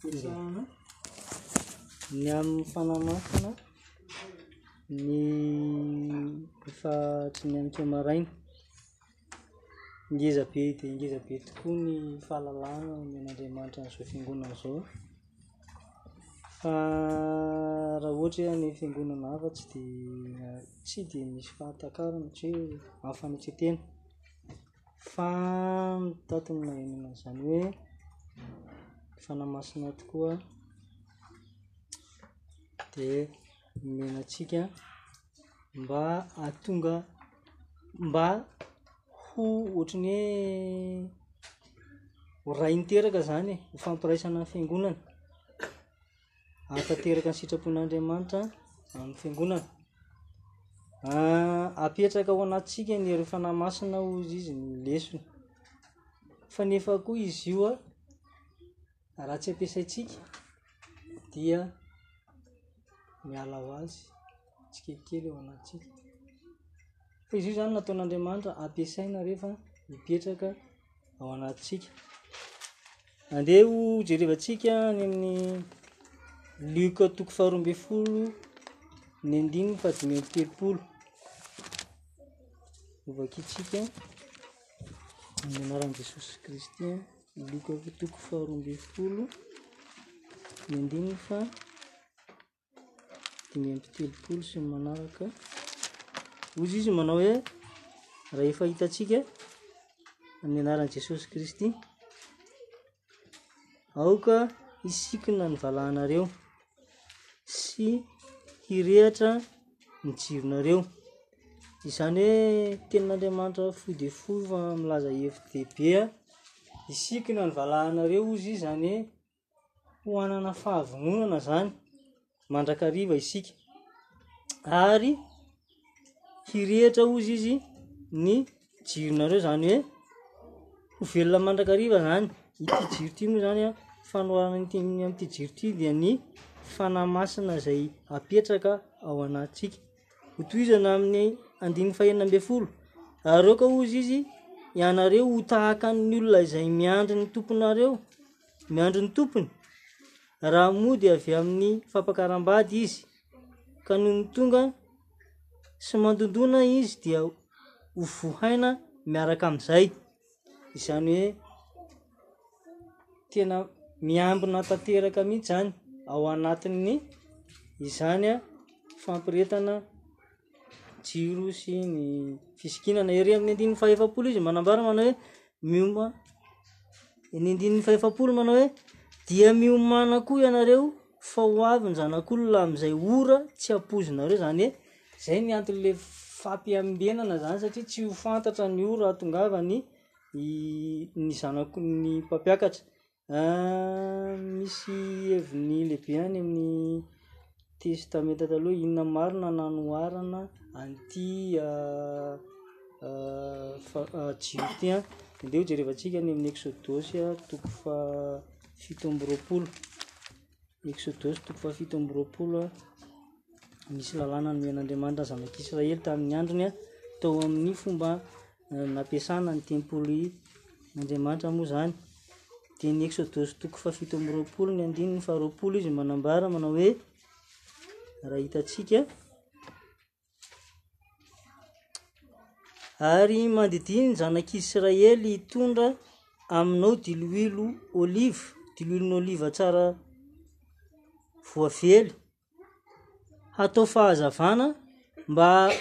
Fitsarana ny amin'ny fanamasina ny efa hatrany amin'ny maraina. Ngeza be dia ngeza be tokoa ny fahalalana omen'Andriamanitra an'izao fiangonana izao fa raha ohatra hoe any fiangonana hafa tsy dia tsy dia misy fahatakarana satria hafa ny fiteny. Fa mitady ny lainana izany hoe ny Fanahy Masina tokoa dia nomena antsika mba hahatonga mba ho ohatry ny hoe ho raha hiteraka izany e, ho fampiraisana ny fiangonana. hahatanteraka ny sitrapon'Andriamanitra amin'ny fiangonana. Apetraka ao anatintsika ny herin'ny fanahy masina hoy izy ny lesona, fa nefa koa izy io raha tsy ampiasaintsika dia miala ho azy tsikelikely ao anatintsika, fa izy io zany nataon'Andriamanitra ampiasaina rehefa mipetraka. ao anatintsika. Andeha ho jerevantsika any amin'ny Lioka toko faharoa ambin'ny folo ny andininy fahadimy amby telopolo. Hovakitsika ny anaran'i Jesosy Kristy Lioka toko faharoa ambin'ny folo ny andininy fa dimy amby telopolo sy ny manaraka ozy izy manao hoe rahefa hitantsika amin'ny anaran'i jesosy kristy aoka hisikina ny valahanareo sy hirehatra ny jironareo izany hoe tenin'andriamanitra fo de fo fa milaza hevy debea hisikina ny valahanareo ozy izany hoe ho hanana fahavononana zany mandrakariva isika ary hirehitra ozy izy ny jironareo zany hoe ho velona mandrakariva zany ity jiro ity moa zany a fanoharana an'ity amin'ny amin'ity jiro ity dia ny fanahy masina izay apetraka ao anatintsika hotohizana amin'ny andininy fahenina ambin'ny folo areoka ozy izy ianareo ho tahaka ny olona izay miandry ny tomponareo ny andron'ny tompony, raha mody avy amin'ny fampakaram-bady izy, ka nony tonga sy mandondona izy dia ho vohaina miaraka amin'izay. Izany hoe tena miambina tanteraka mihitsy izany ao anatin'ny izany fampiretana. jiro sy ny fisikinana. Ery amin'ny andininy fahefapolo izy manambara manao hoe mioma. Ny andininy fahefapolo manao hoe dia miomana koa ianareo fa ho avy ny zanak'olona amin'izay ora tsy ampoizinareo zany hoe zay ny anton'le fampiambenana zany satria tsy ho fantatra ny ora hahatongavany ny zanak'olona ny mpampiakatra. Misy heviny lehibe any amin'ny Testamenta Taloha, inona marina no anoharana an'ity fa- jiro ity an, ndeha hojerevantsika ny amin'ny Eksodosy toko faha- fito amby roapolo, Eksodosy toko fahafito amby roapolo, nisy lalàna nomen'Andriamanitra ny zanak'Israely tamin'ny androny tao amin'ny fomba nampiasana ny tempoly Andriamanitra moa izany. Dia ny Exodosy toko fahafito amby roapolo ny andininy faharoapolo izy manambara manao hoe raha hitantsika ary mandidia ny zanak'Israely hitondra aminao diloilo oliva, diloilon'oliva tsara voavely. hatao fahazavana mba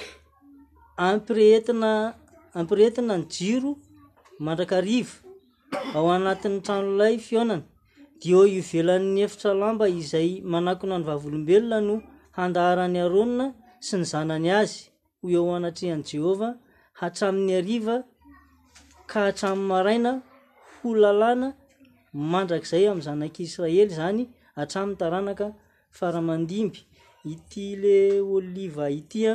ampirehetina ampirehetina ny jiro mandrakariva ao anatin'ny tranolay fihaonana de eo ivelan'ny efitra lamba izay manakona ny vavolombelona no handaharany arona sy ny zanany azy ho eo anatrehan'i Jehovah hatramin'ny hariva ka hatramin'ny maraina ho lalàna mandrakizay amin'ny zanak'i Israely izany hatramin'ny taranaka faramandimby ity le oliva ity a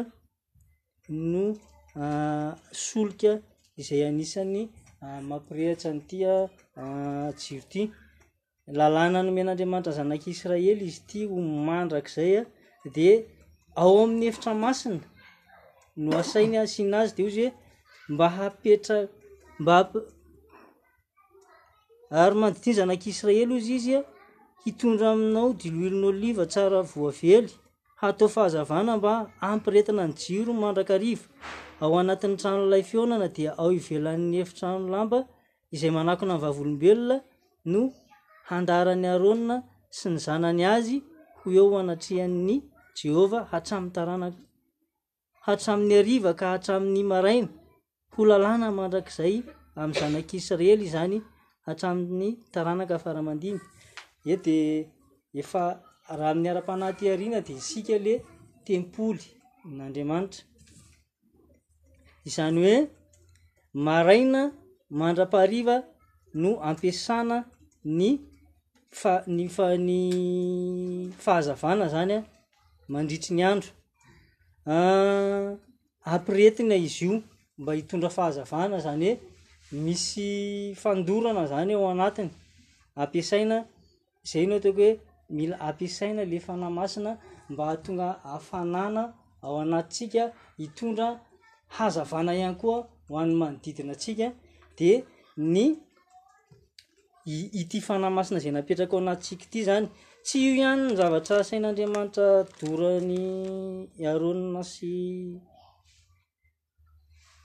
no ah, solika izay anisan'ny ah, mampirehatra an'ity ah, ah, jiro ity Lalàna nomen'Andriamanitra zanak'Israely izy ity ho mandrakizay a, dia ao amin'ny efitra masina no asainy asiana azy dia ozy hoe mba hapetra mba ary manditin zanak'Israely ozy izy a hitondra aminao diloilon' oliva tsara voavely hatao fahazavana mba ampiretina ny jiro mandrakariva ao anatin'ny tranolay fihaonana dia ao ivelan'ny efitra ny lamba izay manakona ny vavolombelona no handaharan'i Arona sy ny zanany azy ho eo anatrehan'i Jehovah hatramin'ny taranaka hatramin'ny hariva ka hatramin'ny maraina ho lalàna mandrakizay amin'ny zanak'Israely izany hatramin'ny taranaka faramandimby e dia efa raha amin'ny ara-panahy ty ariana dia isika le tempoly n'Andriamanitra Izany hoe maraina mandra-pahariva no ampiasana ny fa ny fa ny fahazavana zany mandritry ny andro ampiretina izy io mba hitondra fahazavana zany hoe misy fandorana zany ao anatiny ampiasaina Izay no ataoko hoe mila ampiasaina ilay fanahy masina mba hahatonga hafanana ao anatintsika, hitondra hazavana ihany koa ho an'ny manodidina antsika, dia ny ity fanahy masina izay napetraka ao anatintsika ity zany. Tsy io ihany ny zavatra asain'Andriamanitra dorany Arona sy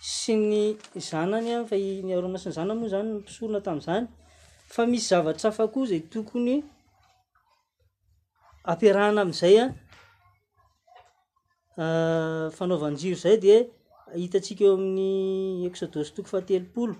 sy ny zanany an, fa i Arona sy ny zanany moa izany no mpisorona tamin'izany, fa misy zavatra hafa koa izay tokony ampiarahana amin'izay an, ah, fanaovan-jiro izay dia hitantsika eo amin'ny Eksodosy toko fahatelopolo,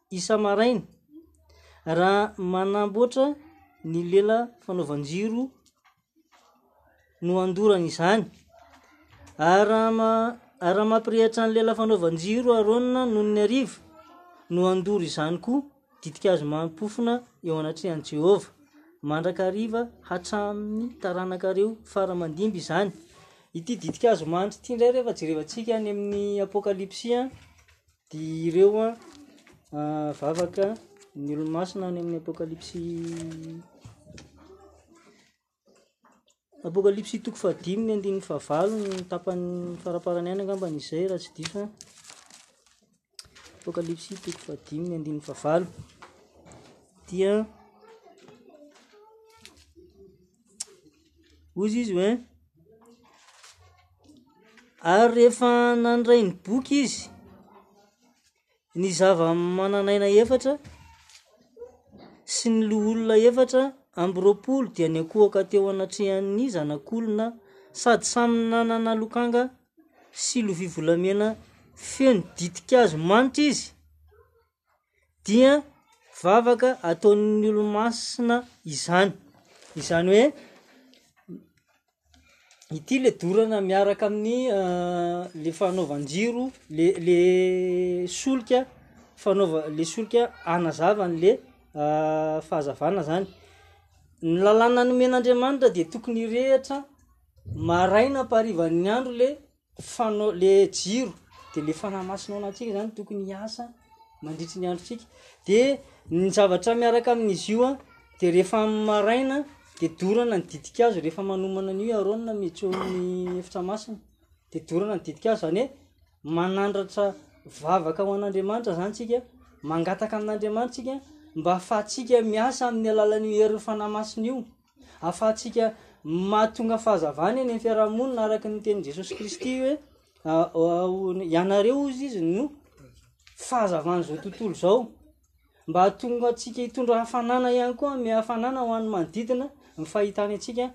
isa-maraina raha manamboatra ny lela fanaovan-jiro no andorany izany. Ary raha ma- ary raha mampirehatra ny lela fanaovan-jiro Arona noho ny hariva no handoro izany koa ditika azy mampofona eo anatrehan'i Jehovah mandrakariva hatramin'ny taranakareo fara aman-dimby izany. Ity ditika azy mandry ity indray rehefa jerevantsika any amin'ny Apokalypsy an, Dia ireo vavaka ny olomasina any amin'ny apokalypsy apokalypsy toko fahadimy ny andininy fahavalo ny tapany faraparany any angambany izay raha tsy diso apokalypsy toko fahadimy ny andininy fahavalo dia Hoy izy izy hoe, ary rehefa nandray ny boky izy, ny zava-manan'aina efatra sy ny loholona efatra amby roapolo dia niankohoka teo anatrehan'ny zanak'olona sady samy nanana lokanga sy lovia volamena feno ditin-kazo manitra izy. dia vavaka ataon'ny olomasina izany. Izany hoe ity le dorana miaraka amin'ny eh, le fanaovan-jiro, le, le solika fanaova, le solika anazava an'le eh, fahazavana zany. Ny lalàna nomen'Andriamanitra dia tokony hirehitra maraina am-parivan'ny andro le fanao le jiro de le fanahy masina ao anatsika zany tokony hiasa mandritry ny androtsika de ny zavatra miaraka amin'izy io a de rehefa amin'ny maraina de dorana ny didikazo rehefa manomana an'io i Arona mijoro amin'ny efitra masina de dorana ny didikazo zany hoe manandratra vavaka ho an'Andriamanitra zany tsika mangataka amin'Andriamanitra tsika mba hahafahantsika miasa amin'ny alalan'io herin'ny fanahy masina io ahafahantsika mahatonga fahazavana eny amin'ny fiarahamonina araka ny tenin'i Jesosy Kristy hoe ianareo ozy izy no fahazavan'izao tontolo izao mba hahatonga antsika hitondra hafanana ihany koa mi hafanana ho an'ny manodidina ny fahitany antsika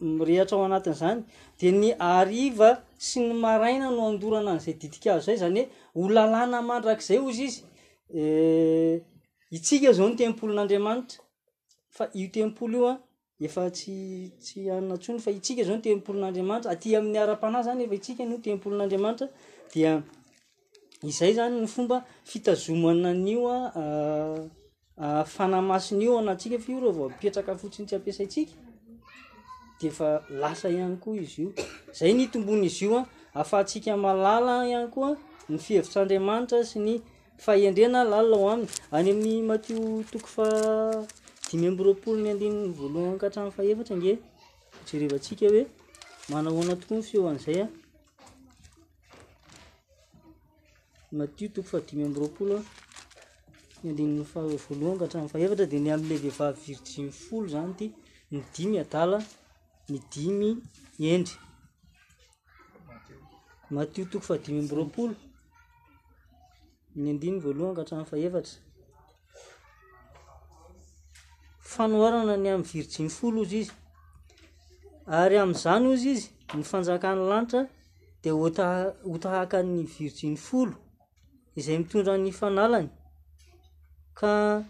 mirehatra ao anatin'izany dia ny ariva sy ny maraina no andorana an'izay ditika azo zay zany hoe ho lalàna mandrakizay ozy izy eh, itsika izao ny tempolin'andriamanitra fa io tempoly io an, efa tsy tsy anona intsony fa itsika zao ny tempolin'Andriamanitra, aty amin'ny ara-panahy zany efa itsika no tempolin'Andriamanitra, dia izay zany ny fomba fitazomana an'io an, a fanahy masina io anatintsika fa io raha vao apetraka fotsiny tsy ampiasaintsika de efa lasa ihany koa izy io, zay ny itombon'izy io an, ahafahantsika mahalala ihany koa ny fihevitr'Andriamanitra sy ny. fahendrena ary lalina ao aminy, any amin'ny Matio toko faha dimy amby roapolo ny andininy voalohany ka hatramin'ny fahefatra ange ho jerevantsika hoe manahoana tokoa ny fisehoan'izay a. Matio toko faha dimy amby roapolo ny andininy faha voalohany ka hatramin'ny fahefatra dia ny amin'ilay vehivavy virjiny folo zany ity, ny dimy adala, ny dimy hendry. Matio toko fahadimy amby roapolo ny andiny voalohany ka hatramin'ny fahefatra. Fanoharana ny amin'ny virjiny folo ozy izy. Ary amin'izany ozy izy, ny fanjakan'ny lanitra dia ho tahaka ny virjiny folo. izay mitondra ny fanalany, ka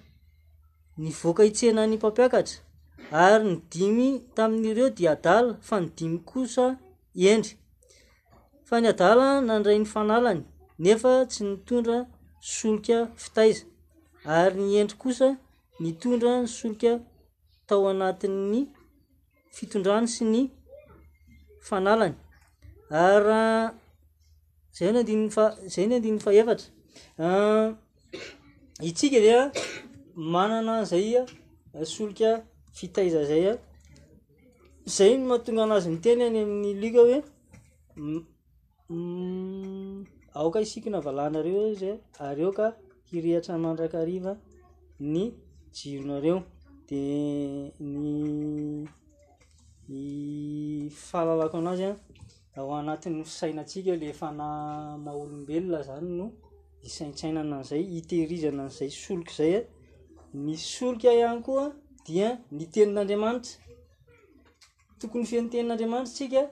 nivoaka hitsena ny mpampiakatra, ary ny dimy tamin'ireo dia adala, fa ny dimy kosa hendry. Fa ny adala nandray ny fanalany, nefa tsy nitondra solika fitaiza, ary ny hendry kosa nitondra ny solika tao anatin'ny. fitondrany sy ny fanalany ary raha zay ny andininy fa zay ny andininy fa efatra itsika dia manana zay a solika fitaiza zay a zay no mahatonga anazy miteny any amin'ny lika hoe Aoka hisikina valanareo izy ary aoka hirehatra mandrakariva ny jironareo, dia ny ny fahalalako an'azy a, ao anatin'ny fisainantsika le fanahy maha olombelona zany no hisaintsainana an'izay, hitehirizana an'izay solika izay a, ny solika ihany koa dia ny tenin'Andriamanitra. Tokony ho feno tenin'Andriamanitra isika,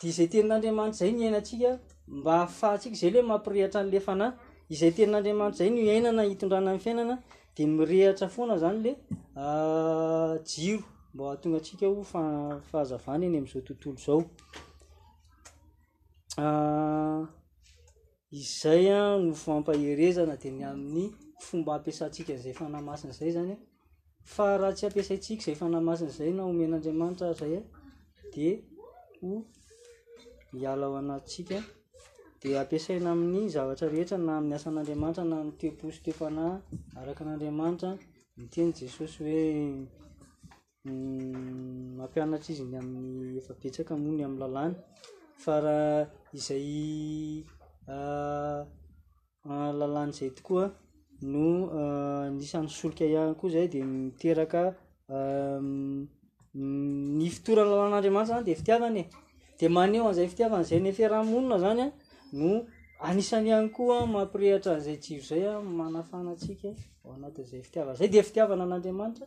dia izay tenin'Andriamanitra izay no iainantsika mba hahafahantsika izay ilay mampirehatra an'ilay fanahy. Izay tenin'Andriamanitra izay no iainana hitondrana ny fiainana dia mirehatra foana izany ilay jiro mba hahatonga antsika ho fa- fahazavana eny amin'izao tontolo izao. Izay no fampaherezana dia ny amin'ny fomba ampiasantsika izay fanahy masina izay zany fa raha tsy ampiasaintsika izay fanahy masina izay na omen'Andriamanitra aza izay dia ho miala ao anatintsika dia ampiasaina amin'ny zavatra rehetra na amin'ny asan'Andriamanitra na amin'ny toe-po sy toe-panahy araka an'Andriamanitra ny tenin'i Jesosy hoe Mampianatra izy ny amin'ny efa betsaka moa ny amin'ny lalàny, fa raha izay lalàny izay tokoa no anisan'ny solika ihany koa izay de miteraka ny fitoran'ny lalàn'Andriamanitra zany de fitiavana e, de maneho an'izay fitiavana izay ny fiaraha-monina zany a no anisany ihany koa mampirehatra an'izay jiro izay a, manafana antsika ao anatin'izay fitiavana izay, de fitiavana an'Andriamanitra.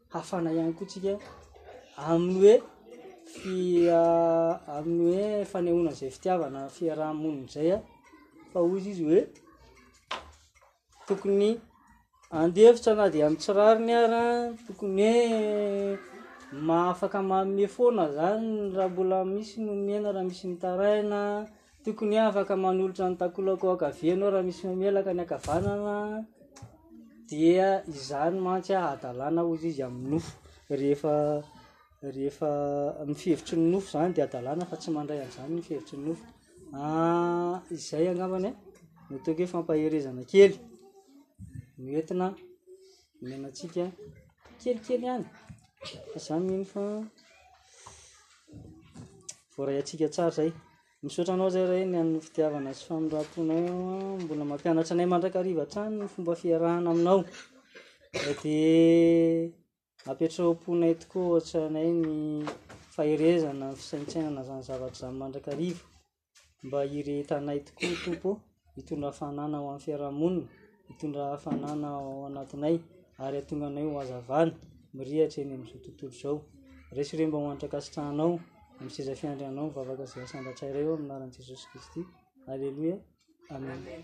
hafana ihany koa tsika amin'ny hoe fi amin'ny hoe fanehoana izay fitiavana fiaraha-monina izay a fa ozy izy hoe tokony andefitra na dia amin'ny tsirariny ara tokony hoe mahafaka maome foana zany raha mbola misy no miaina raha misy mitaraina Tokony afaka manolotra ny takolako ao ankavia ianao raha misy mamelaka ny ankavanana, dia izany mantsy hadalana hoy izy amin'ny nofo, rehefa rehefa amin'ny fihevitry ny nofo izany dia hadalana fa tsy mandray an'izany ny fihevitry ny nofo, izay angambany e, no ataoko hoe fampaherezana kely no entina omenantsika kelikely ihany, fa za mino fa voaray antsika tsara izay. Misaotra anao zay Reny amin'ny fitiavana sy famindramponao an. Mbola mampianatra anay mandrakariva hatrany ny fomba fiarahana aminao. Dia apetraho am-ponay tokoa ohatra anay ny faherezana, ny fisaintsainana izany zavatra izany mandrakariva. Mba hirehetanay tokoa Tompo. hitondra hafanana ho an'ny fiarahamonina, hitondra hafanana ao anatinay ary hahatonga anay ho hazavana mirehatra eny amin'izao tontolo izao. Raiso re mba ho an'Ankasitrahanao, amin'ny seza fiandrianao ny vavaka izay asandratraray ao amin'ny anaran'i Jesosy Kristy. Aleloia. Amen. Amen.